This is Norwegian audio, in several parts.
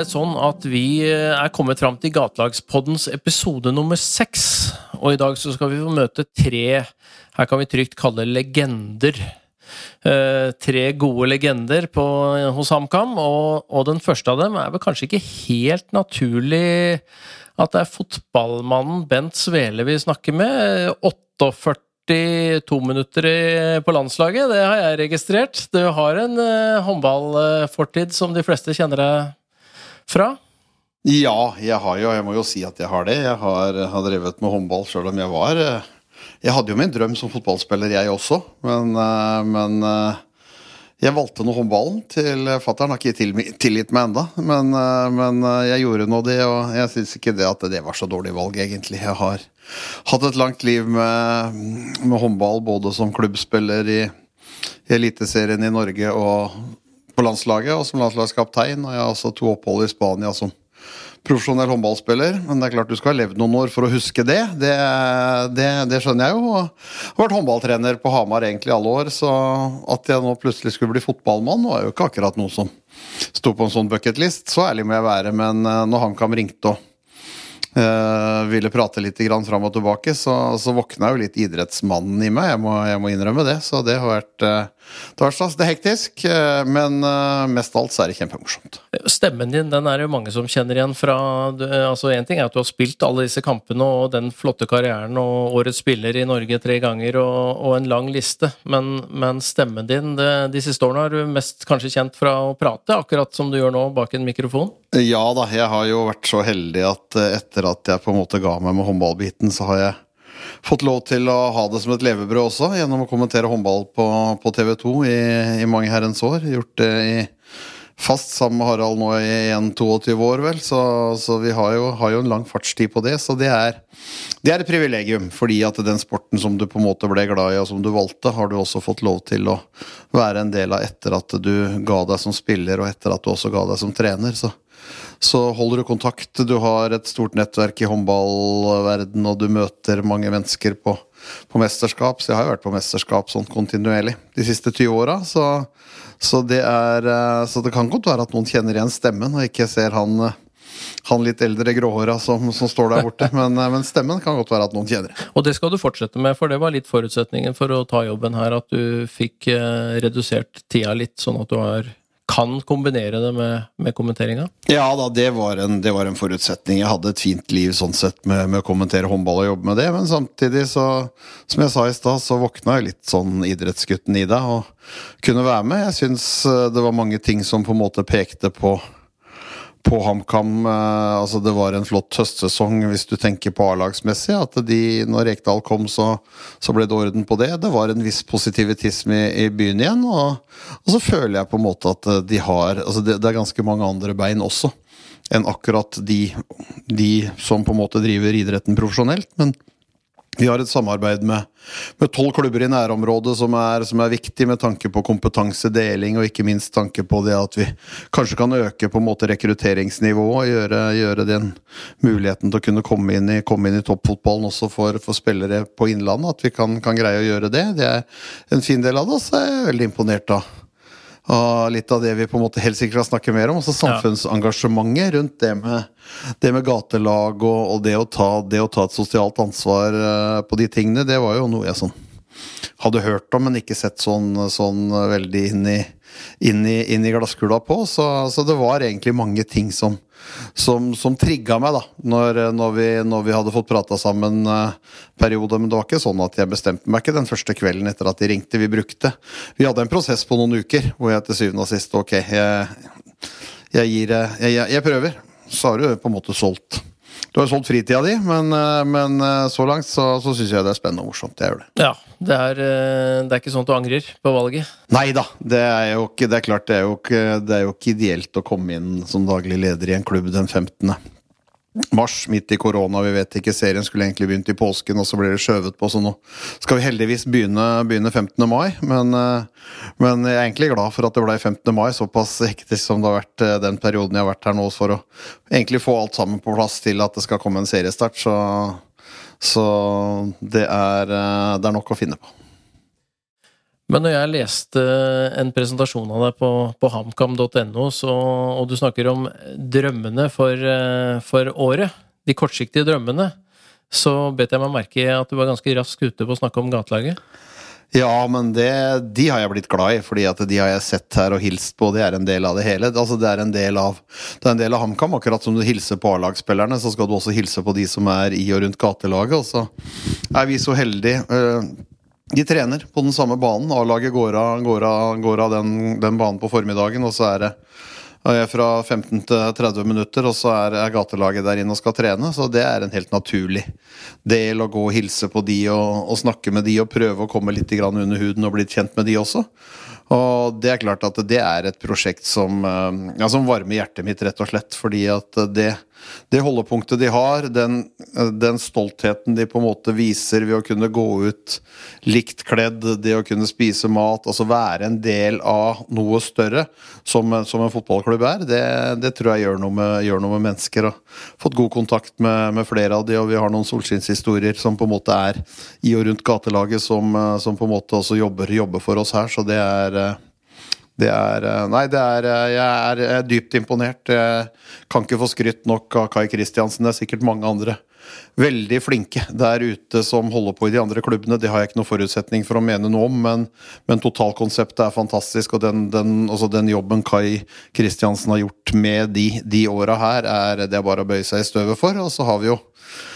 det sånn at vi eh, er kommet fram til Gatelagspoddens episode nummer seks. Og i dag så skal vi få møte tre, her kan vi trygt kalle legender. Eh, tre gode legender på, hos HamKam, og, og den første av dem er vel kanskje ikke helt naturlig at det er fotballmannen Bent Svele vi snakker med. 48 42 minutter på landslaget, det har jeg registrert. Du har en uh, håndballfortid som de fleste kjenner deg fra? Ja, jeg har jo, jeg må jo si at jeg har det. Jeg har, har drevet med håndball sjøl om jeg var eh, Jeg hadde jo min drøm som fotballspiller, jeg også, men, uh, men uh, jeg valgte nå håndballen til Fattern har ikke tilgitt meg enda, men, men, jeg gjorde nå det, og jeg syns ikke det at det var så dårlig valg, egentlig. Jeg har hatt et langt liv med, med håndball, både som klubbspiller i Eliteserien i Norge og på landslaget, og som landslagskaptein. Og jeg har også to opphold i Spania som profesjonell håndballspiller. Men det er klart du skal ha levd noen år for å huske det. Det, det, det skjønner jeg jo. Og har vært håndballtrener på Hamar egentlig alle år, så at jeg nå plutselig skulle bli fotballmann, var jo ikke akkurat noe som sto på en sånn bucketlist. Så ærlig må jeg være, men eh, når HamKam ringte og Uh, ville prate litt grann fram og tilbake, så, så våkna jo litt idrettsmannen i meg. Jeg må, jeg må innrømme det. Så det har vært, uh, det er vært det er hektisk, uh, men mest av alt så er det kjempemorsomt. Stemmen din den er jo mange som kjenner igjen fra altså En ting er at du har spilt alle disse kampene og den flotte karrieren og årets spiller i Norge tre ganger og, og en lang liste, men, men stemmen din det, de siste årene har du mest kanskje kjent fra å prate, akkurat som du gjør nå bak en mikrofon? Ja da, jeg har jo vært så heldig at etter at jeg på en måte ga meg med håndballbiten, så har jeg fått lov til å ha det som et levebrød også, gjennom å kommentere håndball på, på TV 2 i, i, mange herrens år. Gjort det i fast sammen med Harald nå i 1-22 år, vel, så, så vi har jo, har jo, en lang fartstid på det. Så det er, det er et privilegium, fordi at den sporten som du på en måte ble glad i, og som du valgte, har du også fått lov til å være en del av etter at du ga deg som spiller, og etter at du også ga deg som trener. Så så holder du kontakt. Du har et stort nettverk i håndballverden, og du møter mange mennesker på, på mesterskap. Så jeg har jo vært på mesterskap sånn kontinuerlig de siste 20 åra. Så, så, det er, eh, så det kan godt være at noen kjenner igjen stemmen, og ikke ser han, han litt eldre gråhåra som, som, står der borte. Men, eh, men, stemmen kan godt være at noen kjenner. Og det skal du fortsette med, for det var litt forutsetningen for å ta jobben her. At du fikk eh, redusert tida litt, sånn at du har kan kombinere det med, med kommenteringa? Ja da, det var, en, det var, en, forutsetning. Jeg hadde et fint liv sånn sett med, med, å kommentere håndball og jobbe med det, men samtidig så, som jeg sa i stad, så våkna jeg litt sånn idrettsgutten i deg og kunne være med. Jeg syns eh, det var mange ting som på en måte pekte på på HamKam eh, altså Det var en flott høstsesong hvis du tenker på A-lagsmessig. At de, når Rekdal kom, så, så, ble det orden på det. Det var en viss positivitisme i, i byen igjen. Og, og, så føler jeg på en måte at de har altså det, det er ganske mange andre bein også enn akkurat de, de som på en måte driver idretten profesjonelt. Men vi har et samarbeid med tolv klubber i nærområdet som er, som er, viktig med tanke på kompetansedeling, og ikke minst tanke på det at vi kanskje kan øke på en måte rekrutteringsnivået gjøre, gjøre den muligheten til å kunne komme inn i, komme inn i toppfotballen også for, for, spillere på Innlandet. At vi kan, kan, greie å gjøre det. Det er en fin del av det, så er jeg veldig imponert av og litt av det vi på en måte helt sikkert skal snakke mer om. Også samfunnsengasjementet rundt det med, det med gatelag og, og det, å ta, det, å ta, et sosialt ansvar uh, på de tingene. Det var jo noe jeg sånn hadde hørt om, men ikke sett sånn, sånn veldig inn i, inn i, inn i glasskula på. Så, så, det var egentlig mange ting som, som, som trigga meg da når, når, vi, når, vi, hadde fått prata sammen uh, periode. Men det var ikke sånn at jeg bestemte meg ikke den første kvelden etter at de ringte. Vi brukte Vi hadde en prosess på noen uker hvor jeg til syvende og sist Ok, jeg, jeg, gir, jeg, jeg prøver. Så har du på en måte solgt du har solgt fritida di, men, eh, men eh, så langt så, så syns jeg det er spennende og morsomt. Jeg gjør det. Ja, det er, det er, ikke sånn at du angrer på valget? Nei da. Det er jo ikke, det er klart, det er jo ikke, det er jo ikke ideelt å komme inn som daglig leder i en klubb den 15 mars, midt i korona. Vi vet ikke, serien skulle egentlig begynt i påsken, og så ble det skjøvet på. Så nå skal vi heldigvis begynne, begynne 15. mai. Men, eh, men, jeg er egentlig glad for at det ble 15. mai, såpass hektisk som det har vært eh, den perioden jeg har vært her nå, for å egentlig få alt sammen på plass til at det skal komme en seriestart. Så, så det, er, eh, det er nok å finne på. Men når jeg leste en presentasjon av deg på, på hamkam.no, og du snakker om drømmene for, eh, for, året, de kortsiktige drømmene, så bet jeg meg merke at du var ganske rask ute på å snakke om gatelaget. Ja, men det, de har jeg blitt glad i, fordi at de har jeg sett her og hilst på. Det er en del av det hele. Altså, det er en del av, av HamKam. Akkurat som du hilser på A-lagsspillerne, så skal du også hilse på de som er i og rundt gatelaget. Og så er vi så heldige. De trener på den samme banen. A-laget går av, går går av den, den, banen på formiddagen, og så er det fra 15 til 30 minutter, og så er, er gatelaget der inne og skal trene. Så det er en helt naturlig del å gå og hilse på de og, og snakke med de og prøve å komme litt under huden og bli kjent med de også. Og det er klart at det er et prosjekt som, eh, ja, som varmer hjertet mitt, rett og slett. Fordi at det det holdepunktet de har, den, den, stoltheten de på en måte viser ved å kunne gå ut likt kledd, det å kunne spise mat, altså være en del av noe større, som, som en fotballklubb er, det, det, tror jeg gjør noe med, gjør noe med mennesker. Og fått god kontakt med, med, flere av de, og vi har noen solskinnshistorier som på en måte er i og rundt gatelaget, som, som på en måte også jobber, jobber for oss her, så det er det er eh, Nei, det er eh, Jeg er dypt imponert. Jeg kan ikke få skrytt nok av Kai Kristiansen. Det er sikkert mange andre veldig flinke der ute som holder på i de andre klubbene. Det har jeg ikke noen forutsetning for å mene noe om, men, men totalkonseptet er fantastisk. Og den, den, altså den, jobben Kai Kristiansen har gjort med de, de åra her, er det er bare å bøye seg i støvet for. Og så har vi jo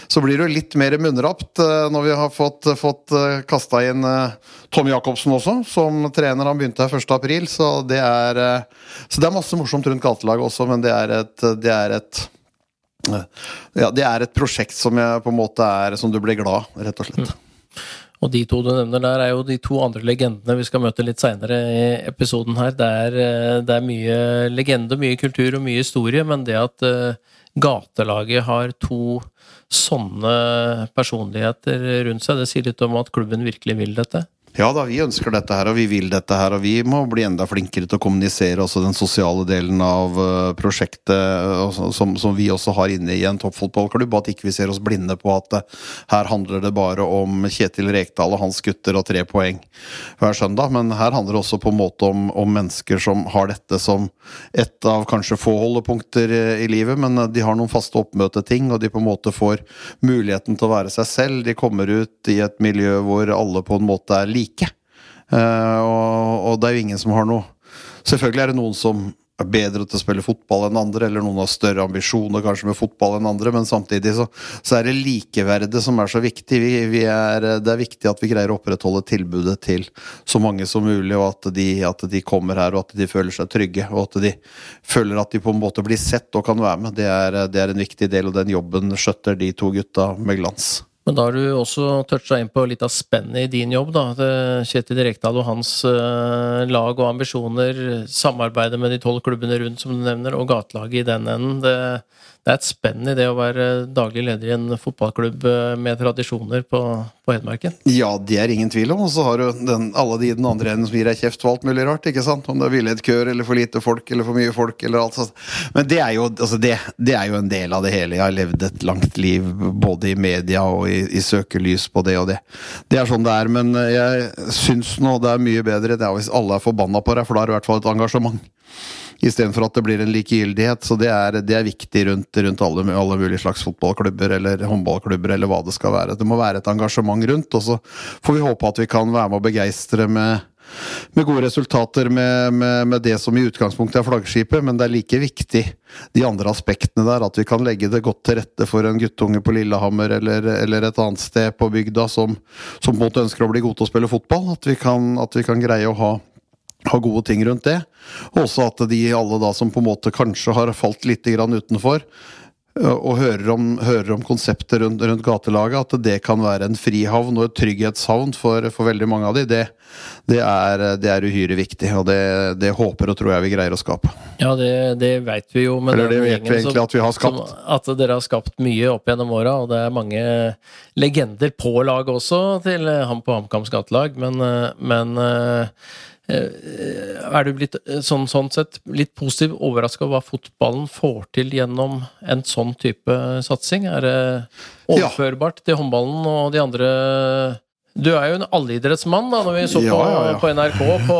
så blir det jo litt mer munnrapt eh, når vi har fått, fått eh, kasta inn eh, Tom Jacobsen også, som trener. Han begynte her 1.4, så det er Så det er masse morsomt rundt gatelaget også, men det er et, det er et ja, det er et prosjekt som jeg på en måte er Som du blir glad, rett og slett. Mm. Og de to du nevner der, er jo de to andre legendene vi skal møte litt seinere i episoden her. Det er, det er, mye legende, mye kultur og mye historie, men det at gatelaget har to sånne personligheter rundt seg. Det sier litt om at klubben virkelig vil dette. Ja da, vi ønsker dette her, og vi vil dette her. Og vi må bli enda flinkere til å kommunisere også den sosiale delen av uh, prosjektet, uh, som, som, vi også har inne i en toppfotballklubb. At ikke vi ser oss blinde på at uh, her handler det bare om Kjetil Rekdal og hans gutter og tre poeng hver søndag. Men her handler det også på en måte om, om mennesker som har dette som et av kanskje få holdepunkter i livet, men de har noen faste oppmøteting, og de på en måte får muligheten til å være seg selv. De kommer ut i et miljø hvor alle på en måte er like like. Uh, og, og, det er jo ingen som har noe Selvfølgelig er det noen som er bedre til å spille fotball enn andre, eller noen har større ambisjoner kanskje med fotball enn andre, men samtidig så, så er det likeverdet som er så viktig. Vi, vi er, det er viktig at vi greier å opprettholde tilbudet til så mange som mulig, og at de, at de, kommer her og at de føler seg trygge, og at de føler at de på en måte blir sett og kan være med. Det er, det er en viktig del, og den jobben skjøtter de to gutta med glans. Men da har du også toucha inn på litt av spennet i din jobb. da. Kjetil Rekdal og hans uh, lag og ambisjoner, samarbeidet med de tolv klubbene rundt, som du nevner, og gatelaget i den enden. Det, det er et spenn i det å være daglig leder i en fotballklubb eh, med tradisjoner på, på Hedmarken? Ja, det er ingen tvil om. Og så har du den, alle de i den andre enden som gir deg kjeft for alt mulig rart. ikke sant? Om det er villedkør eller for lite folk eller for mye folk eller alt sånt. Men det er, jo, altså det, det er jo en del av det hele. Jeg har levd et langt liv både i media og i, i søkelys på det og det. Det er sånn det er. Men jeg syns nå det er mye bedre det er hvis alle er forbanna på deg, for da er det i hvert fall et engasjement istedenfor at det blir en likegyldighet. Så det er, det er viktig rundt, rundt alle, alle, mulige slags fotballklubber eller håndballklubber eller hva det skal være. Det må være et engasjement rundt, og så får vi håpe at vi kan være med å begeistre med med gode resultater med, med, med, det som i utgangspunktet er flaggskipet, men det er like viktig de andre aspektene der. At vi kan legge det godt til rette for en guttunge på Lillehammer eller, eller et annet sted på bygda som, som, på en måte ønsker å bli god til å spille fotball. At vi kan, at vi kan greie å ha har gode ting rundt det. Også at de alle da som på en måte kanskje har falt litt utenfor, og hører om, hører om konseptet rundt, rundt, gatelaget, at det kan være en frihavn og et trygghetshavn for, for veldig mange av de, det, det, er, det er, uhyre viktig. Og det, det, håper og tror jeg vi greier å skape. Ja, det, det vet vi jo. Eller det vet vi egentlig som, at vi har skapt. Som, at dere har skapt mye opp gjennom åra, og det er mange legender på laget også til ham på HamKams gatelag, men, men Eh, er du blitt eh, sånn, sånn sett litt positiv overraska over hva fotballen får til gjennom en sånn type satsing? Er det overførbart til håndballen og de andre Du er jo en allidrettsmann, da, når vi så på, Ja, ja, på NRK på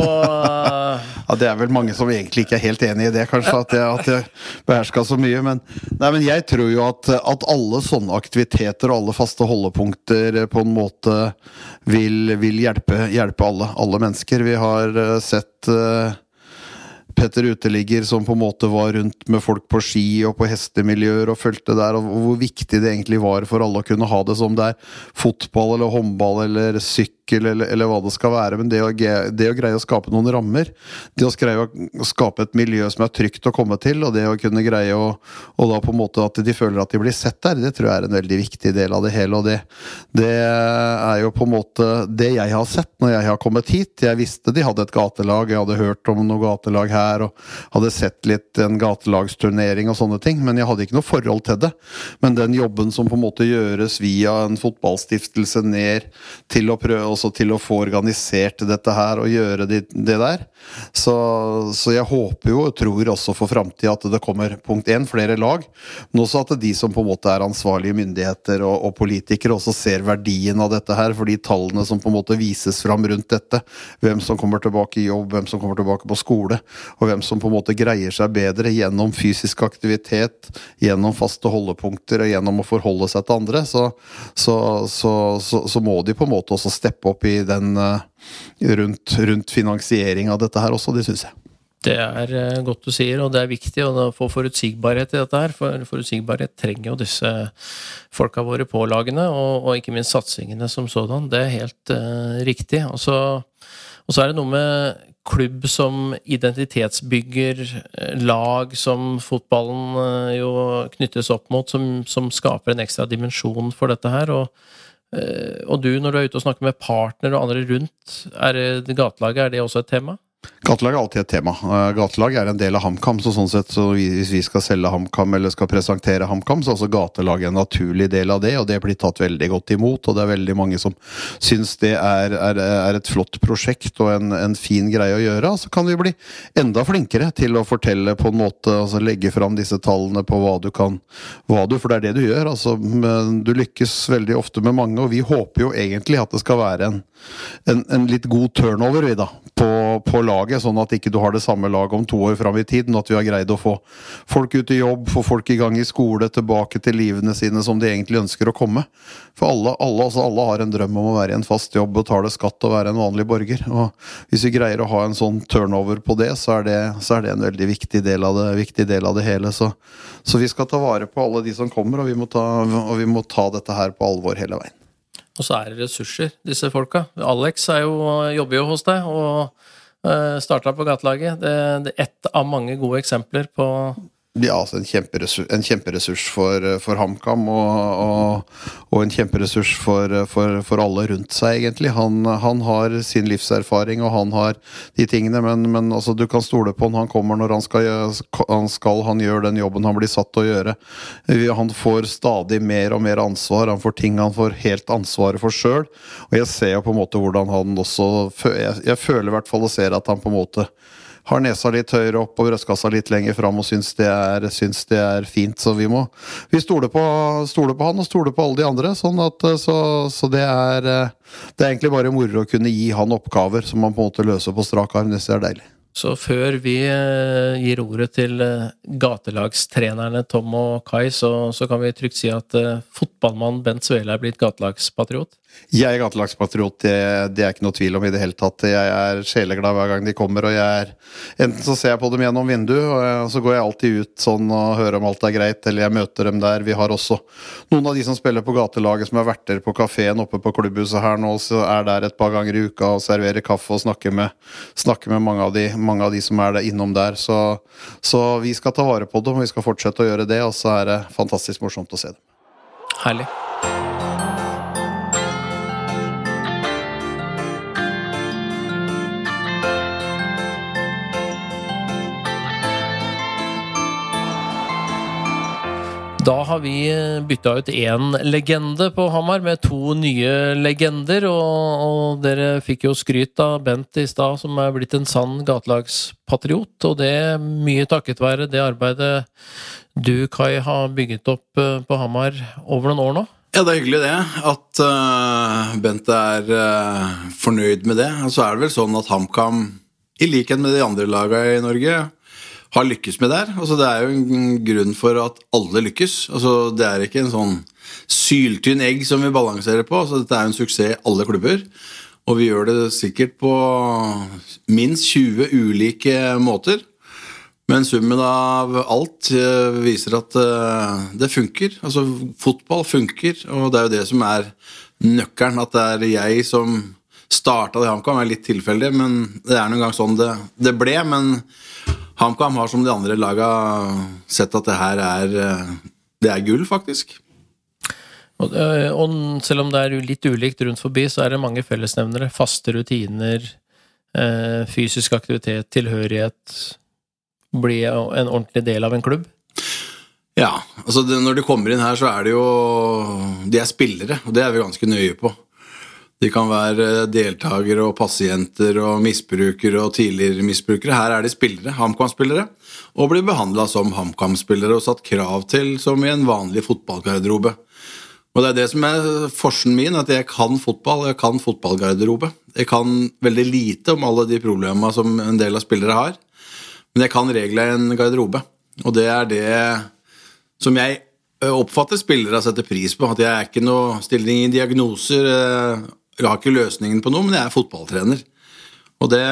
Ja, Det er vel mange som egentlig ikke er helt enig i det, kanskje, at jeg, at jeg beherska så mye. Men, nei, men jeg tror jo at, at alle sånne aktiviteter og alle faste holdepunkter på en måte vil, vil hjelpe, hjelpe alle, alle mennesker. Vi har eh, sett eh, Petter Uteligger som på en måte var rundt med folk på ski og på hestemiljøer og fulgte der, og hvor viktig det egentlig var for alle å kunne ha det som det er fotball eller håndball eller sykkel eller, eller hva det skal være. Men det å, det å greie å skape noen rammer, det å greie å skape et miljø som er trygt å komme til, og det å kunne greie å Og da på en måte at de føler at de blir sett der, det tror jeg er en veldig viktig del av det hele. Og det, det er jo på en måte det jeg har sett når jeg har kommet hit. Jeg visste de hadde et gatelag, jeg hadde hørt om noe gatelag her, og hadde sett litt en gatelagsturnering og sånne ting, men jeg hadde ikke noe forhold til det. Men den jobben som på en måte gjøres via en fotballstiftelse ned til å prøve også til å få organisert dette her og gjøre det, det der, så, så jeg håper jo og tror også for framtida at det kommer punkt én flere lag, men også at de som på en måte er ansvarlige myndigheter og, og politikere, også ser verdien av dette her, for de tallene som på en måte vises fram rundt dette, hvem som kommer tilbake i jobb, hvem som kommer tilbake på skole, og hvem som på en måte greier seg bedre gjennom fysisk aktivitet, gjennom faste holdepunkter og gjennom å forholde seg til andre, så, så, så, så, må de på en måte også steppe opp i den eh, rundt, rundt finansiering av dette her også, det syns jeg. Det er eh, godt du sier, og det er viktig å få forutsigbarhet i dette her. For forutsigbarhet trenger jo disse folka våre på lagene, og, og ikke minst satsingene som sådan. Det er helt uh, riktig. Og så, og så er det noe med klubb som identitetsbygger, eh, lag som fotballen eh, jo knyttes opp mot, som, som skaper en ekstra dimensjon for dette her. og eh, og du, når du er ute og snakker med partnere og andre rundt, er det gatelaget, er det også et tema? Gatelag er alltid et tema. Eh, Gatelag er en del av HamKam, så sånn sett så hvis vi skal selge HamKam eller skal presentere HamKam, så er altså gatelag en naturlig del av det, og det blir tatt veldig godt imot. Og det er veldig mange som syns det er, er, er et flott prosjekt og en, en fin greie å gjøre. Så kan vi bli enda flinkere til å fortelle på en måte, altså legge fram disse tallene på hva du kan hva du, For det er det du gjør. altså Du lykkes veldig ofte med mange, og vi håper jo egentlig at det skal være en, en, en litt god turnover vi da, på, på laget, sånn at ikke du har det samme laget om to år fram i tid, men at vi har greid å få folk ut i jobb, få folk i gang i skole, tilbake til livene sine som de egentlig ønsker å komme. For alle, alle, altså alle har en drøm om å være i en fast jobb, betale skatt og være en vanlig borger. Og hvis vi greier å ha en sånn turnover på det, så er det, så er det en veldig viktig del av det, viktig del av det hele. Så, så vi skal ta vare på alle de som kommer, og vi må ta, og vi må ta dette her på alvor hele veien. Og så er det ressurser, disse folka. Alex jo, jobber jo hos deg og starta på gatelaget. Det, det er ett av mange gode eksempler på Ja, altså en kjemperessurs, en kjemperessurs for, for HamKam, og, og, og en kjemperessurs for, for, for alle rundt seg, egentlig. Han, han har sin livserfaring, og han har de tingene, men, men altså, du kan stole på han. Han kommer når han skal, han skal, han gjør den jobben han blir satt til å gjøre. Han får stadig mer og mer ansvar, han får ting han får helt ansvaret for sjøl. Og jeg ser jo på en måte hvordan han også Jeg, jeg føler i hvert fall og ser at han på en måte har nesa litt høyere opp og brystkassa litt lenger fram og syns det, er, syns det er fint. Så vi må vi stoler på, stoler på han og stoler på alle de andre. Sånn at, eh, så, så det er eh, Det er egentlig bare moro å kunne gi han oppgaver som han på en måte løser på strak arm. Det er deilig. Så før vi eh, gir ordet til gatelagstrenerne Tom og Kai, så, så kan vi trygt si at fotballmann Bent Svele er blitt gatelagspatriot. Jeg er gatelagspatriot, det, det er ikke noe tvil om i det hele tatt. Jeg er sjeleglad hver gang de kommer, og jeg er Enten så ser jeg på dem gjennom vinduet, og så går jeg alltid ut sånn og hører om alt er greit, eller jeg møter dem der. Vi har også noen av de som spiller på gatelaget, som er verter på kafeen oppe på klubbhuset her nå, så er der et par ganger i uka og serverer kaffe og snakker med, snakker med mange, av de, mange av de som er der, innom der. Så, så vi skal ta vare på dem, og vi skal fortsette å gjøre det, og så er det fantastisk morsomt å se dem. Herlig. Da har vi bytta ut én legende på Hamar med to nye legender, og, og dere fikk jo skryt av Bent i stad, som er blitt en sann gatelagspatriot, og det er mye takket være det arbeidet du, Kai, har bygget opp eh, på Hamar over noen år nå. Ja, det er hyggelig det. At uh, Bent er uh, fornøyd med det. Og så er det vel sånn at HamKam, i likhet med de andre lagene i Norge, har lykkes med der. Altså, det er jo en grunn for at alle lykkes. Altså, det er ikke en sånn syltynn egg som vi balanserer på. Altså, dette er en suksess i alle klubber. Og vi gjør det sikkert på minst 20 ulike måter. Men summen av alt eh, viser at eh, det funker. Altså, fotball funker, og det er jo det som er nøkkelen. At det er jeg som starta det i HamKam, er litt tilfeldig, men det er noen gang sånn det, det ble. Men HamKam har som de andre laga sett at det her er, eh, det er gull, faktisk. Og, og, selv om det er litt ulikt rundt forbi, så er det mange fellesnevnere. Faste rutiner, fysisk aktivitet, tilhørighet bli en ordentlig del av en klubb? Ja. altså det, Når de kommer inn her, så er det jo De er spillere, og det er vi ganske nøye på. De kan være deltakere og pasienter og misbrukere og tidligere misbrukere. Her er de spillere, HamKam-spillere, og blir behandla som HamKam-spillere og satt krav til som i en vanlig fotballgarderobe. Og Det er det som er forskjellen min, at jeg kan fotball, jeg kan fotballgarderobe. Jeg kan veldig lite om alle de problemene som en del av spillere har. Men jeg kan reglene i en garderobe, og det er det som jeg oppfatter spillere setter pris på. At jeg er ikke noe stilling i diagnoser, jeg har ikke løsningen på noe, men jeg er fotballtrener. Og det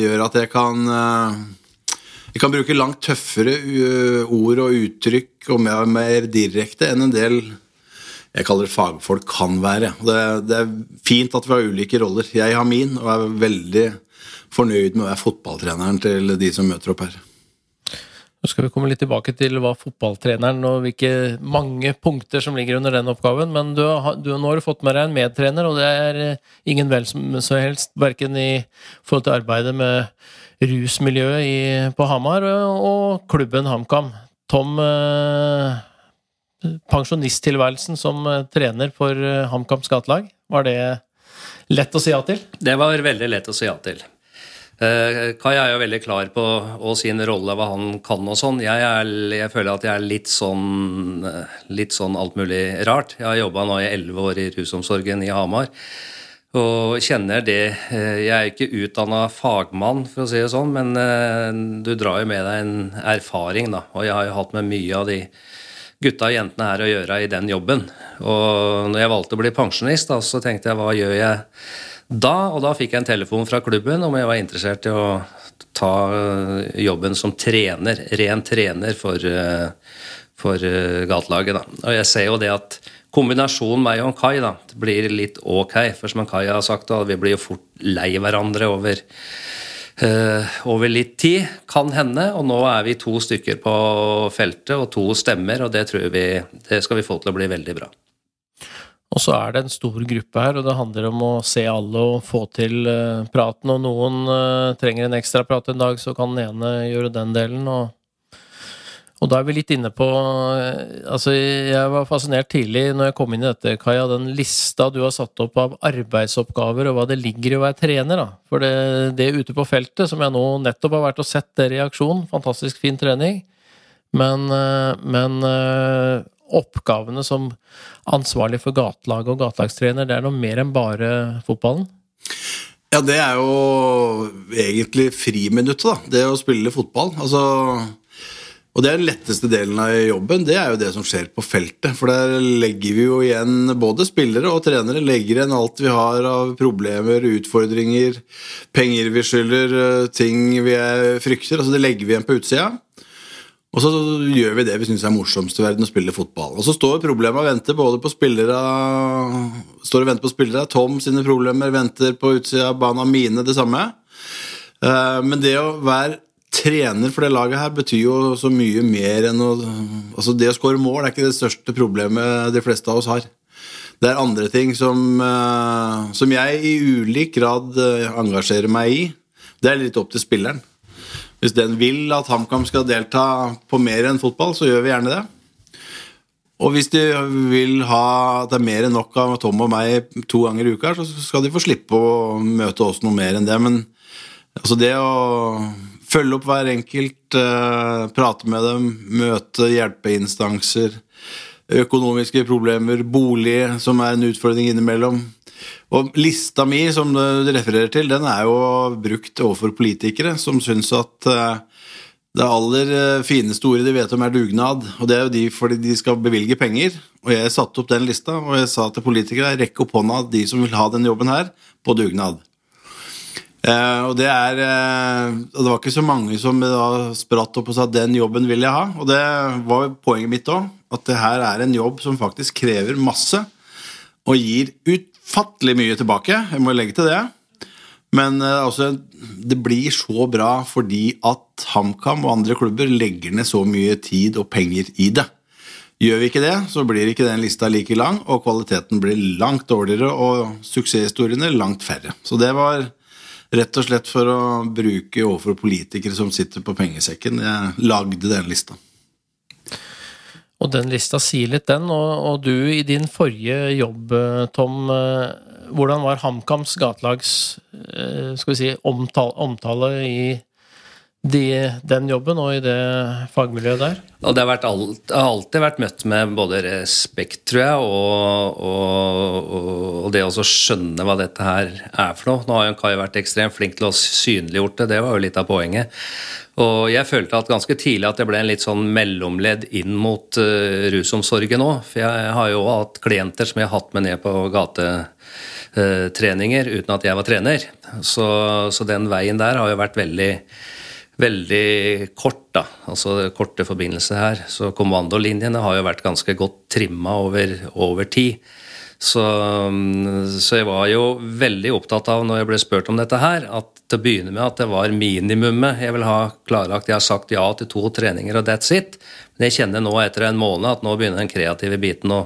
gjør at jeg kan jeg kan bruke langt tøffere ord og uttrykk og mer, mer direkte enn en del jeg kaller det fagfolk kan være. Det, det, er fint at vi har ulike roller. Jeg har min, og er veldig fornøyd med å være fotballtreneren til de som møter opp her. Nå skal vi komme litt tilbake til hva fotballtreneren og hvilke mange punkter som ligger under den oppgaven, men du, du, nå har du fått med deg en medtrener, og det er eh, ingen vel som så helst, verken i forhold til arbeidet med rusmiljøet i, på Hamar og klubben HamKam. Tom, eh, pensjonisttilværelsen som eh, trener for eh, HamKams gatelag, var det lett å si ja til? Det var veldig lett å si ja til. Uh, Kai er jo veldig klar på og sin rolle, hva han kan og sånn. Jeg, er, jeg, føler at jeg er litt sånn, eh, litt sånn alt mulig rart. Jeg har jobba nå i elleve år i rusomsorgen i Hamar. Og kjenner det uh, Jeg er ikke utdanna fagmann, for å si det sånn, men du drar jo med deg en erfaring, da. Og jeg har jo hatt med mye av de gutta og jentene her å gjøre i den jobben. Og når jeg valgte å bli pensjonist, da, så tenkte jeg hva gjør jeg da, og da fikk jeg en telefon fra klubben om jeg var interessert i å ta eh, jobben som trener, ren trener for, eh, for eh, gatelaget. Da. Og jeg ser jo det at kombinasjonen meg og Kai da, blir litt ok. For som Kai har sagt, da, vi blir jo fort lei hverandre over, uh, over litt tid. Kan hende. Og nå er vi to stykker på feltet og to stemmer, og det tror vi det skal vi få til å bli veldig bra. Og så er det en stor gruppe her, og det handler om å se alle og få til uh, praten. Og noen uh, trenger en ekstra prat en dag, så kan den ene gjøre den delen. Og, og da er vi litt inne på uh, Altså, jeg var fascinert tidlig når jeg kom inn i dette, Kaja, den lista du har satt opp av arbeidsoppgaver, og hva det ligger i å være trener. da. For det, det ute på feltet, som jeg nå nettopp har vært og sett dere i aksjon, fantastisk fin trening, men, men oppgavene som ansvarlig for gatelaget og gatelagstrener, det er noe mer enn bare fotballen? Ja, det er jo egentlig friminuttet, da. Det å spille fotball. Altså og det er den letteste delen av jobben. Det er jo det som skjer på feltet. For der legger vi jo igjen både spillere og trenere legger igjen alt vi har av problemer, utfordringer, penger vi skylder, ting vi frykter. Altså Det legger vi igjen på utsida. Og så gjør vi det vi syns er morsomst i verden, å spille fotball. Og så står problemet og venter både på spillere Står og venter på spillere. Tom sine problemer venter på utsida av banen. Mine det samme. Eh, men det å være trener for det laget her betyr jo så mye mer enn å Altså, det å skåre mål er ikke det største problemet de fleste av oss har. Det er andre ting som, eh, som jeg i ulik grad eh, engasjerer meg i. Det er litt opp til spilleren. Hvis den vil at HamKam skal delta på mer enn fotball, så gjør vi gjerne det. Og hvis de vil ha at det er mer enn nok av Tom og meg to ganger i uka, så skal de få slippe å møte oss noe mer enn det. Men altså det å følge opp hver enkelt, uh, prate med dem, møte hjelpeinstanser, økonomiske problemer, bolig, som er en utfordring innimellom. Og lista mi, som du refererer til, den er jo brukt overfor politikere som syns at eh, det aller eh, fineste ordet de vet om, er dugnad. Og det er jo de fordi de skal bevilge penger. Og jeg satte opp den lista, og jeg sa til politikere rekk opp hånda de som vil ha denne jobben her, på dugnad. Eh, og det er Og det var ikke så mange som da spratt opp og sa 'den jobben vil jeg ha'. Og det var poenget mitt òg. At det her er en jobb som faktisk krever masse, og gir utfattelig mye tilbake. Jeg må legge til det. Men eh, altså, det blir så bra fordi at HamKam og andre klubber legger ned så mye tid og penger i det. Gjør vi ikke det, så blir ikke den lista like lang, og kvaliteten blir langt dårligere, og suksesshistoriene langt færre. Så det var rett og slett for å bruke overfor politikere som sitter på pengesekken. Jeg lagde den lista. Og den lista sier litt, den. Og, og du, i din forrige jobb, eh, Tom, eh, hvordan var HamKams gatelags eh, skal vi si, omtale, omtale i de, den jobben og i det fagmiljøet der? Og det har, alt, har, alltid vært møtt med både respekt, tror jeg, og, og, og det å skjønne hva dette her er for noe. Nå har jo Kai vært ekstremt flink til å synliggjort det, det var jo litt av poenget. Og jeg følte at ganske tidlig at det ble en litt sånn mellomledd inn mot uh, rusomsorgen òg. For jeg har jo hatt klienter som jeg har hatt med ned på gatetreninger uh, uten at jeg var trener. Så, så den veien der har jo vært veldig veldig kort, da, altså korte forbindelser her. Så kommandolinjene har jo vært ganske godt trimma over, over tid. Så, så, jeg var jo veldig opptatt av, når jeg ble spurt om dette her, at til å begynne med at det var minimumet jeg vil ha klarlagt. Jeg har sagt ja til to treninger, og that's it. Men jeg kjenner nå etter en måned at nå begynner den kreative biten å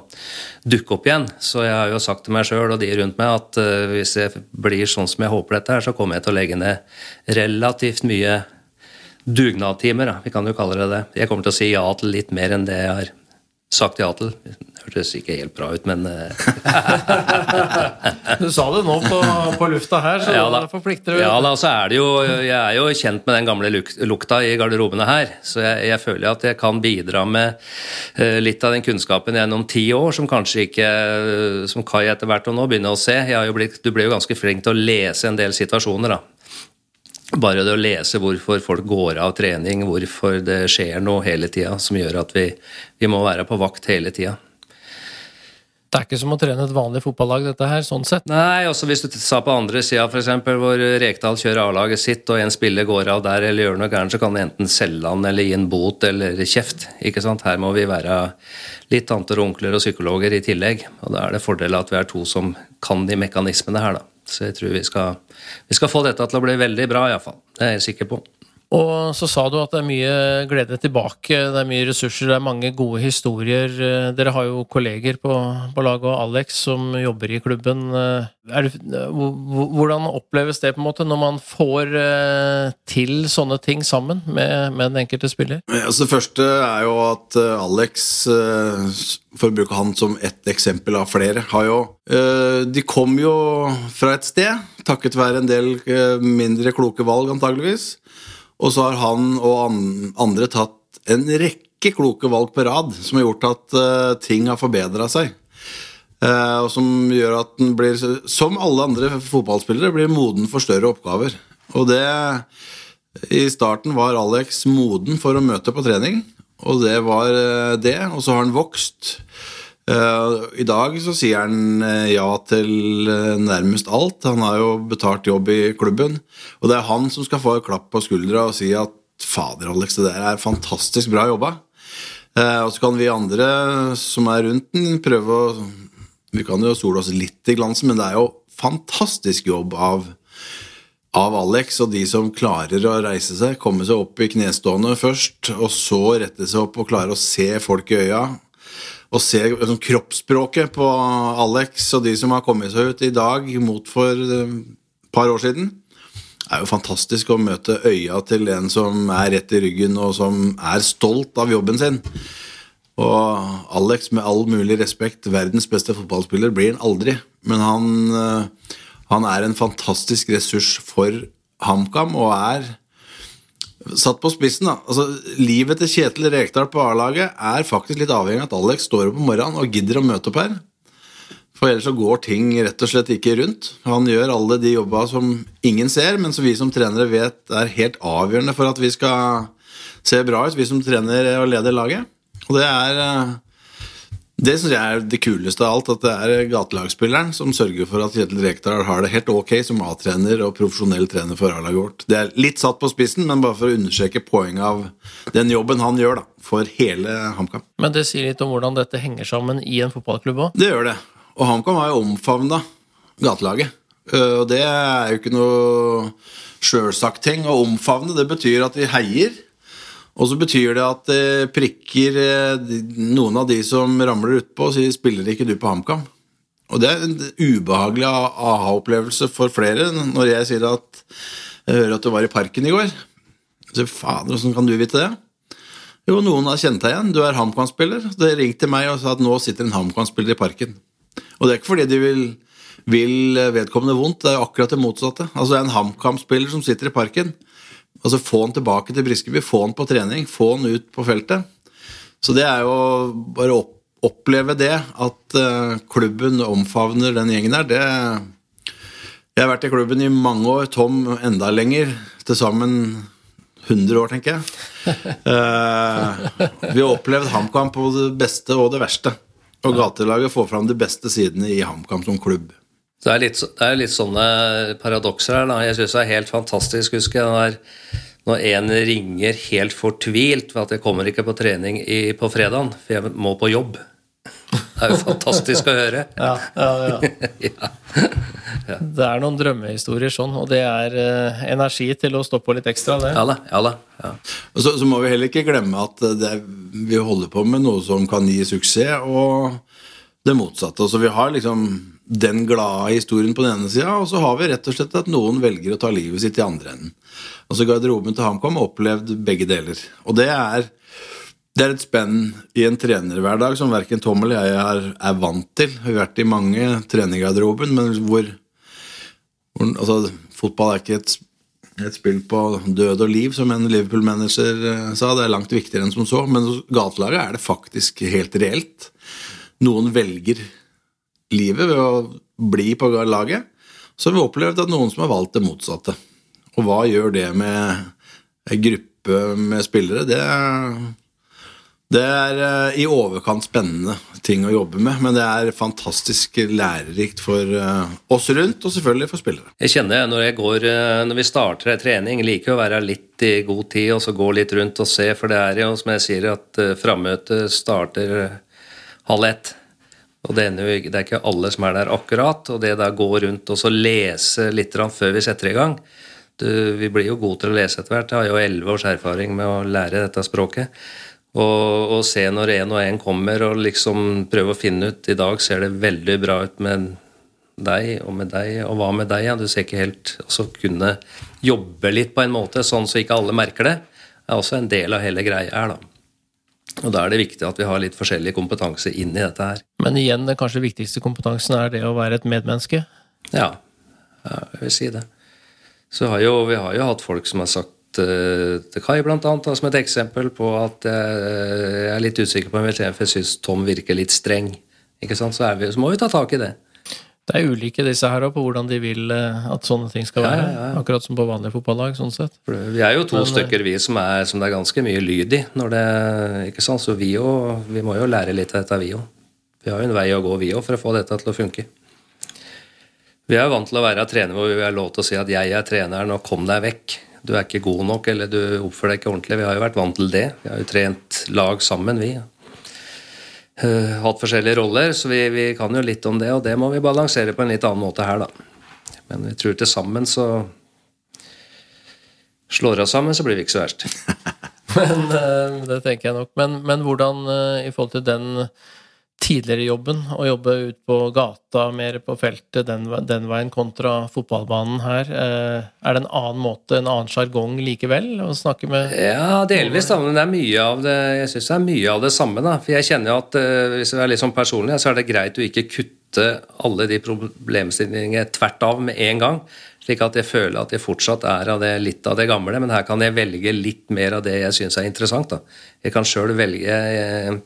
dukke opp igjen. Så jeg har jo sagt til meg sjøl og de rundt meg at uh, hvis jeg blir sånn som jeg håper dette her, så kommer jeg til å legge ned relativt mye dugnadtimer, vi kan jo kalle det det. Jeg kommer til å si ja til litt mer enn det jeg har sagt ja til. Hørtes ikke helt bra ut, men eh, Du sa det nå på, på lufta her, så ja, da, forplikter du. Ja da, så er det jo Jeg er jo kjent med den gamle luk, lukta i garderobene her, så jeg, jeg, føler at jeg kan bidra med uh, litt av den kunnskapen gjennom ti år, som kanskje ikke Som Kai etter hvert og nå begynner å se. Blitt, du ble jo ganske flink til å lese en del situasjoner, da. Bare det å lese hvorfor folk går av trening, hvorfor det skjer noe hele tida som gjør at vi, vi må være på vakt hele tida. Det er ikke som å trene et vanlig fotballag, dette her, sånn sett? Nei, også hvis du sa på andre sida, f.eks., hvor Rekdal kjører A-laget sitt, og en spiller går av der eller gjør noe gærent, så kan du enten selge han eller gi en bot eller kjeft. ikke sant? Her må vi være litt tanter og onkler og psykologer i tillegg. Og da er det fordel at vi er to som kan de mekanismene her, da. Så jeg tror vi skal, vi skal få dette til å bli veldig bra, iallfall. Det er jeg sikker på. Og så sa du at det er mye glede tilbake, det er mye ressurser, det er mange gode historier. Dere har jo kolleger på, på laget og Alex som jobber i klubben. Det, hvordan oppleves det på en måte når man får eh, til sånne ting sammen med, med den enkelte spiller? Altså, det første er jo at eh, Alex, eh, for å bruke han som ett eksempel av flere, har jo De kom jo fra et sted, takket være en del mindre kloke valg, antageligvis. Og så har han og andre tatt en rekke kloke valg på rad som har gjort at uh, ting har forbedra seg. Uh, og som gjør at den blir, som alle andre fotballspillere, blir moden for større oppgaver. Og det I starten var Alex moden for å møte på trening, og det var uh, det. Og så har han vokst. I dag så sier han ja til nærmest alt. Han har jo betalt jobb i klubben. Og det er han som skal få et klapp på skuldra og si at fader, Alex, det der er fantastisk bra jobba. og så kan vi andre som er rundt den, prøve å Vi kan jo sole oss litt i glansen, men det er jo fantastisk jobb av av Alex og de som klarer å reise seg, komme seg opp i knestående først, og så rette seg opp og klare å se folk i øya å se liksom, kroppsspråket på Alex og de som har kommet seg ut i dag mot for et eh, par år siden, er jo fantastisk å møte øya til en som er rett i ryggen, og som er stolt av jobben sin. Og Alex, med all mulig respekt, verdens beste fotballspiller blir han aldri. Men han, eh, han er en fantastisk ressurs for HamKam, og er Satt på spissen, da. Altså, livet til Kjetil Rekdal på A-laget er faktisk litt avhengig av at Alex står opp om morgenen og gidder å møte opp her. For ellers så går ting rett og slett ikke rundt. Han gjør alle de jobba som ingen ser, men som vi som trenere vet er helt avgjørende for at vi skal se bra ut, vi som trener og leder laget. Og det er eh, det syns jeg er det kuleste av alt, at det er gatelagsspilleren som sørger for at Kjetil Rekdal har det helt ok som A-trener og profesjonell trener for A-laget vårt. Det er litt satt på spissen, men bare for å understreke poenget av den jobben han gjør da, for hele HamKam. Men det sier litt om hvordan dette henger sammen i en fotballklubb òg? Det gjør det. Og HamKam har jo omfavna gatelaget. Eh, og det er jo ikke noe sjølsagt ting å omfavne. Det betyr at de heier. Og så betyr det at det prikker eh, noen av de som ramler utpå sier 'spiller ikke du på HamKam'? Og det er en ubehagelig aha-opplevelse for flere når jeg sier at jeg hører at du var i parken i går. Så fader, Hvordan kan du vite det? Jo, noen har kjent deg igjen. Du er HamKam-spiller. Det ringte meg og sa at nå sitter en HamKam-spiller i parken. Og det er ikke fordi de vil, vil vedkommende vondt, det er akkurat det motsatte. Altså Det er en HamKam-spiller som sitter i parken. Altså Få han tilbake til Briskeby, få han på trening, få han ut på feltet. Så det er jo bare å oppleve det, at uh, klubben omfavner den gjengen der, det Jeg har vært i klubben i mange år, Tom enda lenger. Til sammen 100 år, tenker jeg. Uh, vi har opplevd HamKam på det beste og det verste. Og gatelaget får fram de beste sidene i HamKam som klubb. Det er, litt, det er litt sånne paradokser her. Da. Jeg syns det er helt fantastisk. husker jeg når, Når en ringer helt fortvilt for at jeg kommer ikke på trening i, på fredagen, for jeg må på jobb. Det er jo fantastisk å høre. Ja, ja, ja. ja. Det er noen drømmehistorier sånn, og det er eh, energi til å stå på litt ekstra. Det. Ja da, ja da. Ja. Så, så, må vi heller ikke glemme at det, vi holder på med noe som kan gi suksess, og det motsatte. Så vi har liksom den glade historien på den ene sida, og så har vi rett og slett at noen velger å ta livet sitt i andre enden. Altså Garderoben til HamKam har opplevd begge deler. Og det er, det er et spenn i en trenerhverdag som verken Tom eller jeg er, er, vant til. Vi har vært i mange trenergarderoben, men hvor, hvor altså, Fotball er ikke et, et, spill på død og liv, som en Liverpool-manager eh, sa. Det er langt viktigere enn som så. Men hos gatelaget er det faktisk helt reelt. Noen velger livet ved å bli på laget, så har vi opplevd at noen som har valgt det motsatte. Og hva gjør det med en gruppe med spillere? Det er, det er eh, i overkant spennende ting å jobbe med, men det er fantastisk lærerikt for eh, oss rundt, og selvfølgelig for spillere. Jeg kjenner når, jeg går, eh, når vi starter en trening, liker å være litt i god tid og så gå litt rundt og se, for det er jo som jeg sier, at frammøtet starter halv ett. Og det, ender det er ikke alle som er der akkurat. Og det der gå rundt og så lese litt før vi setter i gang du, Vi blir jo gode til å lese etter hvert. Jeg har jo elleve års erfaring med å lære dette språket. Og, og se når en og en kommer og liksom prøve å finne ut I dag ser det veldig bra ut med deg og med deg, og hva med deg? Ja, du ser ikke helt Og så kunne jobbe litt på en måte, sånn så ikke alle merker det, er også en del av hele greia her, da. Og Da er det viktig at vi har litt forskjellig kompetanse inn i dette her. Men igjen, den kanskje viktigste kompetansen er det å være et medmenneske? Ja, jeg vil si det. Så har jo, Vi har jo hatt folk som har sagt uh, til Kai blant annet, som et eksempel på at jeg er litt usikker på om jeg syns Tom virker litt streng. Ikke sant? Så, vi, så må vi ta tak i det. Det er ulike disse her på hvordan de vil eh, at sånne ting skal være. Ja, ja, ja. Akkurat som på vanlige fotballag. sånn sett. Vi er jo to Men, eh, stykker vi som, er, som det er ganske mye lyd i. når det, ikke sant? Så vi, jo, vi må jo lære litt av dette, vi òg. Vi har jo en vei å gå, vi òg, for å få dette til å funke. Vi er jo vant til å være trenere hvor vi har lov til å si at 'jeg er treneren, og kom deg vekk'. Du er ikke god nok, eller du oppfører deg ikke ordentlig. Vi har jo vært vant til det. Vi har jo trent lag sammen, vi uh, hatt forskjellige roller, så vi, vi, kan jo litt om det, og det må vi balansere på en litt annen måte her, da. Men vi tror til sammen så Slår oss sammen, så blir vi ikke så verst. men, uh, det tenker jeg nok. Men, men hvordan, uh, i forhold til den tidligere jobben, å jobbe ut på gata, mer på feltet den, den, veien, kontra fotballbanen her. Eh, er det en annen måte, en annen sjargong likevel, å snakke med Ja, delvis, da, men det er mye av det jeg synes det er mye av det samme. da, For jeg kjenner jo at eh, hvis jeg er litt sånn personlig, så er det greit å ikke kutte alle de problemstillingene tvert av med en gang. Slik at jeg føler at jeg fortsatt er av det, litt av det gamle, men her kan jeg velge litt mer av det jeg syns er interessant. Da. Jeg kan sjøl velge jeg,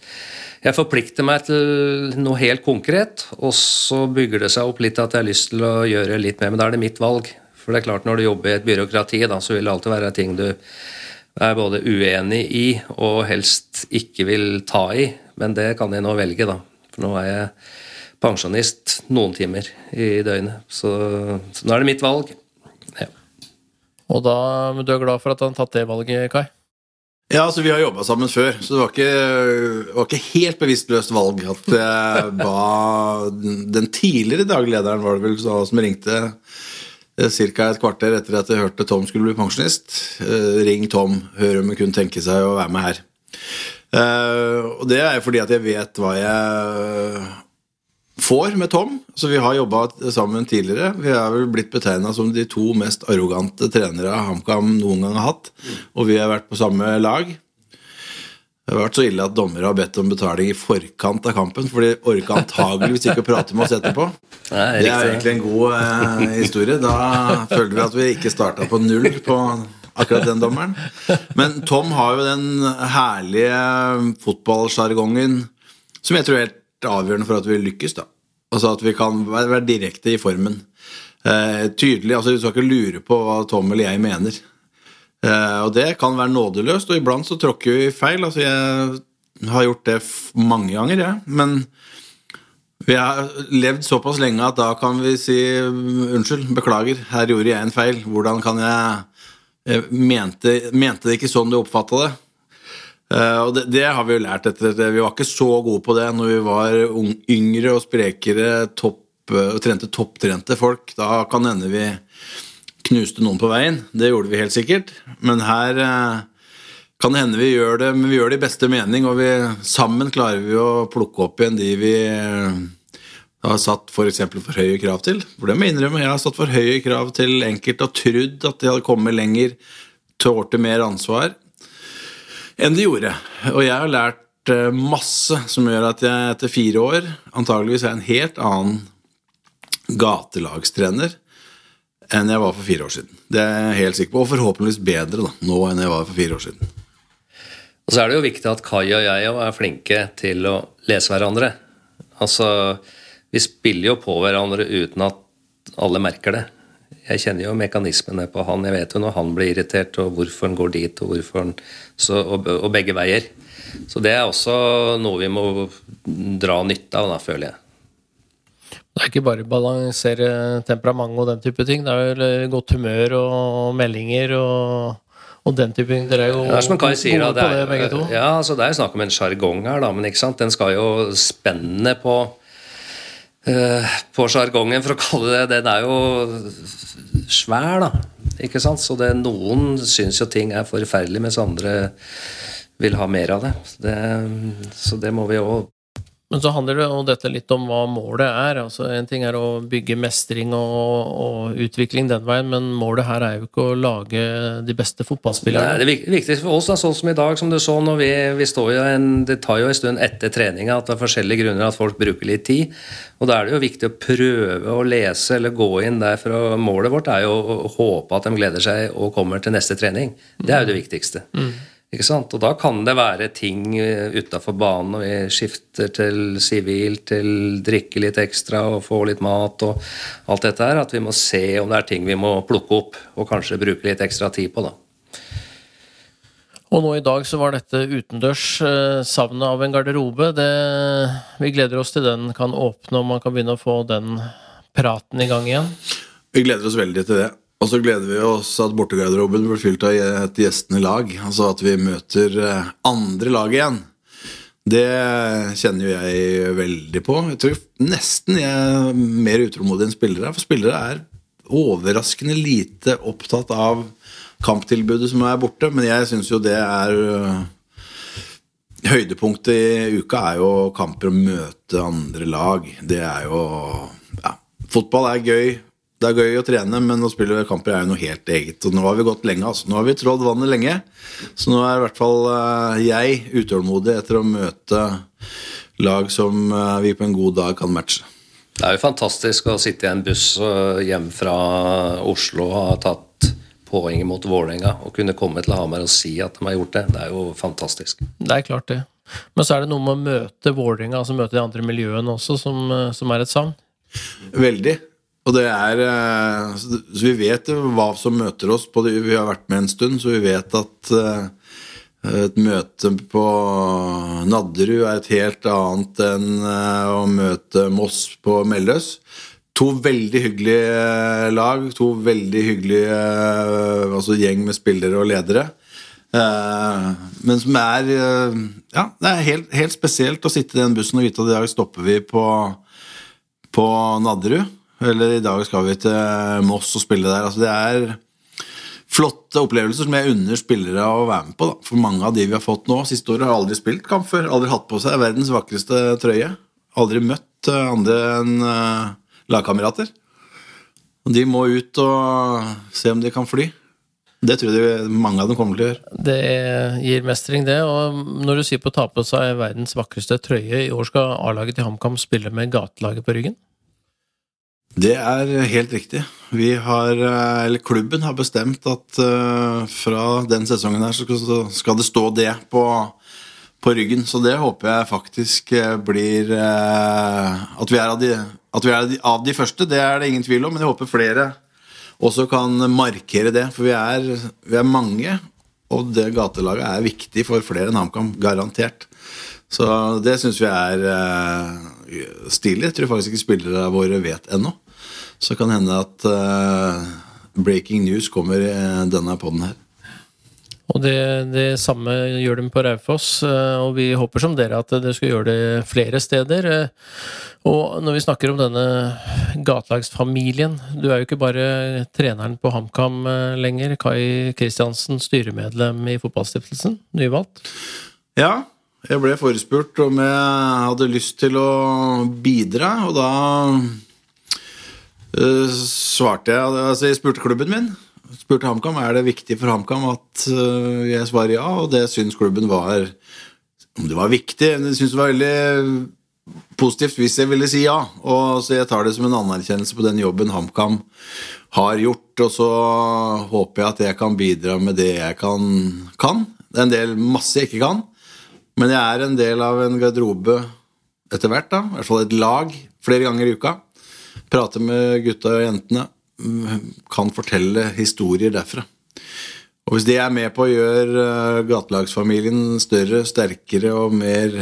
jeg forplikter meg til noe helt konkret, og så bygger det seg opp litt at jeg har lyst til å gjøre litt mer. Men da er det mitt valg. For det er klart, når du jobber i et byråkrati, da, så vil det alltid være ting du er både uenig i og helst ikke vil ta i. Men det kan jeg nå velge, da. For nå er jeg pensjonist noen timer i døgnet. Så, så nå er det mitt valg. Ja. Og da, men du er glad for at han har tatt det valget, Kai? Ja, altså Vi har jobba sammen før, så det var ikke, var ikke helt bevisstløst valg at jeg ba den tidligere daglederen var det vel som ringte eh, ca. et kvarter etter at jeg hørte Tom skulle bli pensjonist. Eh, ring Tom, hør om hun kunne tenke seg å være med her. Eh, og det er fordi at jeg vet hva jeg får med Tom. Så vi har jobba sammen tidligere. Vi er vel blitt betegna som de to mest arrogante trenere HamKam noen gang har hatt. Og vi har vært på samme lag. Det har vært så ille at dommere har bedt om betaling i forkant av kampen, for de orka antageligvis ikke å prate med oss etterpå. Nei, det er egentlig en god eh, historie. Da følte vi at vi ikke starta på null på akkurat den dommeren. Men Tom har jo den herlige fotballsjargongen som jeg tror er helt avgjørende for at vi lykkes. da. Altså At vi kan være, direkte i formen. Eh, tydelig, altså Du skal ikke lure på hva Tom eller jeg mener. Eh, og det kan være nådeløst, og iblant så tråkker vi feil. altså Jeg har gjort det mange ganger, jeg. Men vi har levd såpass lenge at da kan vi si unnskyld, beklager, her gjorde jeg en feil. Hvordan kan jeg jeg mente, mente det ikke sånn du oppfatta det. Uh, og det, det, har vi jo lært etter det. Vi var ikke så gode på det når vi var yngre og sprekere topp, uh, og trente topptrente folk. Da kan hende vi knuste noen på veien. Det gjorde vi helt sikkert. Men her uh, kan det hende vi gjør det, men vi gjør det i beste mening. Og vi, sammen klarer vi å plukke opp igjen de vi har satt. For, for høye krav til. For det må jeg innrømme, jeg har satt for høye krav til enkelte og trodd at de hadde kommet lenger, tålte mer ansvar enn de gjorde. Og jeg har lært eh, masse som gjør at jeg etter fire år antageligvis er en helt annen gatelagstrener enn jeg var for fire år siden. Det er jeg helt sikker på, og forhåpentligvis bedre da, nå enn jeg var for fire år siden. Og så er det jo viktig at Kai og jeg er flinke til å lese hverandre. Altså, vi spiller jo på hverandre uten at alle merker det jeg kjenner jo mekanismene på han. Jeg vet jo når han blir irritert, og hvorfor han går dit, og, hvorfor han, så, og, og, begge veier. Så det er også noe vi må dra nytte av, da, føler jeg. Det er ikke bare balansere temperament og den type ting. Det er vel godt humør og meldinger og, og den type ting. Dere er jo det er som Kai sier, gode da, på det, begge to. Ja, altså, det er jo snakk om en sjargong her, da, men ikke sant? den skal jo spenne på på sjargongen, for å kalle det Den er jo svær, da. Ikke sant? Så det, noen syns jo ting er forferdelig, mens andre vil ha mer av det. Det, så det må vi jo men så handler det jo dette litt om hva målet er. altså En ting er å bygge mestring og, og, utvikling den veien, men målet her er jo ikke å lage de beste fotballspillerne. Nei, Det viktigste for oss, da, sånn som i dag, som du så når vi, vi står jo en, Det tar jo en stund etter treninga at det er forskjellige grunner at folk bruker litt tid. Og da er det jo viktig å prøve å lese eller gå inn der. For målet vårt er jo å håpe at de gleder seg og kommer til neste trening. Det er jo det viktigste. Mm. Ikke sant? Og da kan det være ting eh, utafor banen, og vi skifter til sivil, til drikke litt ekstra og få litt mat og alt dette her, at vi må se om det er ting vi må plukke opp og kanskje bruke litt ekstra tid på, da. Og nå i dag så var dette utendørs. Eh, savnet av en garderobe. Det, vi gleder oss til den kan åpne, og man kan begynne å få den praten i gang igjen. Vi gleder oss veldig til det. Og så gleder vi oss at bortegarderoben blir fylt av et gjestende lag. Altså at vi møter eh, andre lag igjen. Det kjenner jo jeg veldig på. Jeg tror nesten jeg er mer utålmodig enn spillere. For spillere er overraskende lite opptatt av kamptilbudet som er borte. Men jeg syns jo det er eh, Høydepunktet i uka er jo kamper og møte andre lag. Det er jo ja, Fotball er gøy, det er gøy å trene, men å spille kamper er jo noe helt eget. Og nå har vi gått lenge, altså. Nå har vi trådd vannet lenge. Så nå er i hvert fall eh, jeg utålmodig etter å møte lag som eh, vi på en god dag kan matche. Det er jo fantastisk å sitte i en buss øh, hjem fra Oslo og ha tatt poeng mot Vålerenga og kunne komme til Hamar og si at de har gjort det. Det er jo fantastisk. Det er klart, det. Men så er det noe med å møte Vålerenga, altså møte de andre miljøene også, som, eh, som er et savn. Veldig. Og det er eh, Så vi vet hva som møter oss. På det. Vi har vært med en stund, så vi vet at eh, et møte på Nadderud er et helt annet enn eh, å møte Moss på Melløs. To veldig hyggelige lag, to veldig hyggelige altså gjeng med spillere og ledere. Men som er Ja, det er helt, helt spesielt å sitte i den bussen og vite at i dag stopper vi på, på Nadderud. Eller i dag skal vi til Moss og spille der. Altså det er flotte opplevelser som jeg unner spillere å være med på. Da. For mange av de vi har fått nå siste året, har aldri spilt kamp før. Aldri hatt på seg verdens vakreste trøye. Aldri møtt eh, andre enn uh, lagkamerater. Og de må ut og se om de kan fly. Det tror jeg mange av dem kommer til å gjøre. Det gir mestring, det. Og når du sier på å ta på seg verdens vakreste trøye, i år skal A-laget til HamKam spille med gatelaget på ryggen? Det er helt riktig. Vi har, eh, eller klubben har bestemt at uh, fra den sesongen her så skal det stå det på, på ryggen. Så det håper jeg faktisk eh, blir at, vi er, av de, vi er av de, første. Det er det ingen tvil om, men jeg håper flere også kan markere det. For vi er, vi er mange, og det gatelaget er viktig for flere enn HamKam, garantert. Så det syns vi er stilig. Jeg tror faktisk ikke spillere våre vet ennå. Så kan hende at uh, breaking news kommer i denne poden her. Og det, det, samme gjør de på Raufoss, og vi håper som dere at dere skal gjøre det flere steder. Og når vi snakker om denne gatelagsfamilien Du er jo ikke bare treneren på HamKam lenger. Kai Kristiansen, styremedlem i Fotballstiftelsen, nyvalgt. Ja, jeg ble forespurt om jeg hadde lyst til å bidra, og da uh, svarte jeg Altså, jeg spurte klubben min. Spurte HamKam er det viktig for HamKam at uh, jeg svarer ja, og det syns klubben var Om det var viktig De syns det var veldig positivt hvis jeg ville si ja. Og Så jeg tar det som en anerkjennelse på den jobben HamKam har gjort. Og så håper jeg at jeg kan bidra med det jeg kan. kan. Det er en del masse jeg ikke kan. Men jeg er en del av en garderobe etter hvert. da, I hvert fall et lag flere ganger i uka. Prater med gutta og jentene. Kan fortelle historier derfra. Og hvis det er med på å gjøre gatelagsfamilien større, sterkere og mer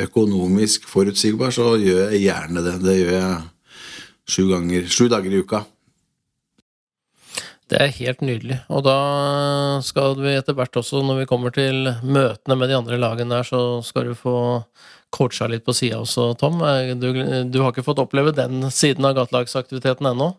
økonomisk forutsigbar, så gjør jeg gjerne det. Det gjør jeg sju, ganger, sju dager i uka. Det er helt nydelig. Og da skal vi etter hvert også, når vi kommer til møtene med de andre lagene der, så skal du få coacha litt på sida også, Tom. Du, du, har ikke fått oppleve den siden av gatelagsaktiviteten ennå?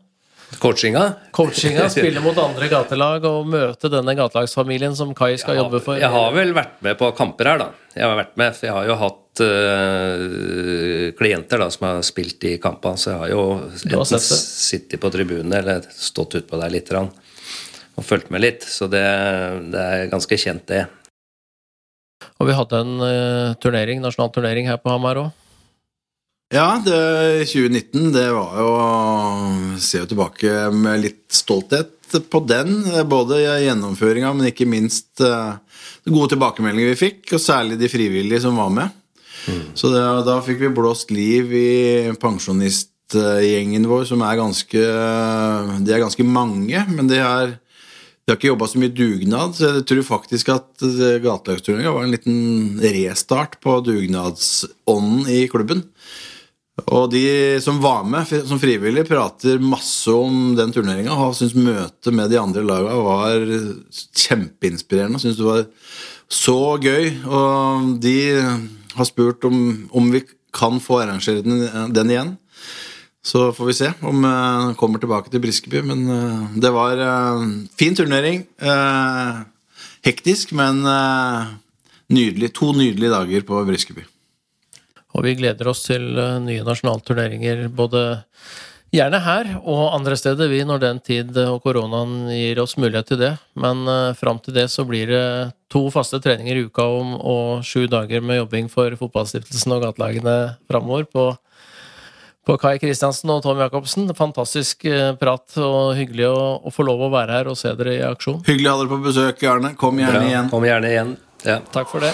Coachinga? Coachinga, Spille mot andre gatelag og møte denne gatelagsfamilien som Kai skal har, jobbe for. Jeg har vel vært med på kamper her, da. Jeg har vært med, for jeg har jo hatt uh, klienter da, som har spilt i kampene. Så jeg har jo enten sittet på tribunen eller stått utpå der litt og fulgt med litt. Så det, det er ganske kjent, det. Og vi hadde en uh, turnering, nasjonal turnering her på Hamar òg. Ja, det, 2019 det var jo Ser jo tilbake med litt stolthet på den. Både gjennomføringa, men ikke minst de gode tilbakemeldinger vi fikk. Og særlig de frivillige som var med. Mm. Så det, da fikk vi blåst liv i pensjonistgjengen vår, som er ganske De er ganske mange, men de har de har ikke jobba så mye dugnad, så jeg tror faktisk at gatelagsturneringa var en liten restart på dugnadsånden i klubben. Og de som var med som frivillige, prater masse om den turneringa og syns møtet med de andre laga var kjempeinspirerende. Syns det var så gøy. Og de har spurt om, om vi kan få arrangere den, den, igjen. Så får vi se om jeg kommer tilbake til Briskeby. Men uh, det var uh, fin turnering. Hektisk, men nydelig. To nydelige dager på Briskeby. Og vi gleder oss til eh, nye nasjonalturneringer både gjerne her og andre steder, vi, når den tid og koronaen gir oss mulighet til det. Men uh, fram til det så blir det to faste treninger i uka om, og sju dager med jobbing for Fotballstiftelsen og gatelagene framover på, på Kai Kristiansen og Tom Jacobsen. Fantastisk eh, prat og hyggelig å, å få lov å være her og se dere i aksjon. Hyggelig å ha dere på besøk, Arne. Kom gjerne Bra. igjen. Kom gjerne igjen. Ja. Takk for det.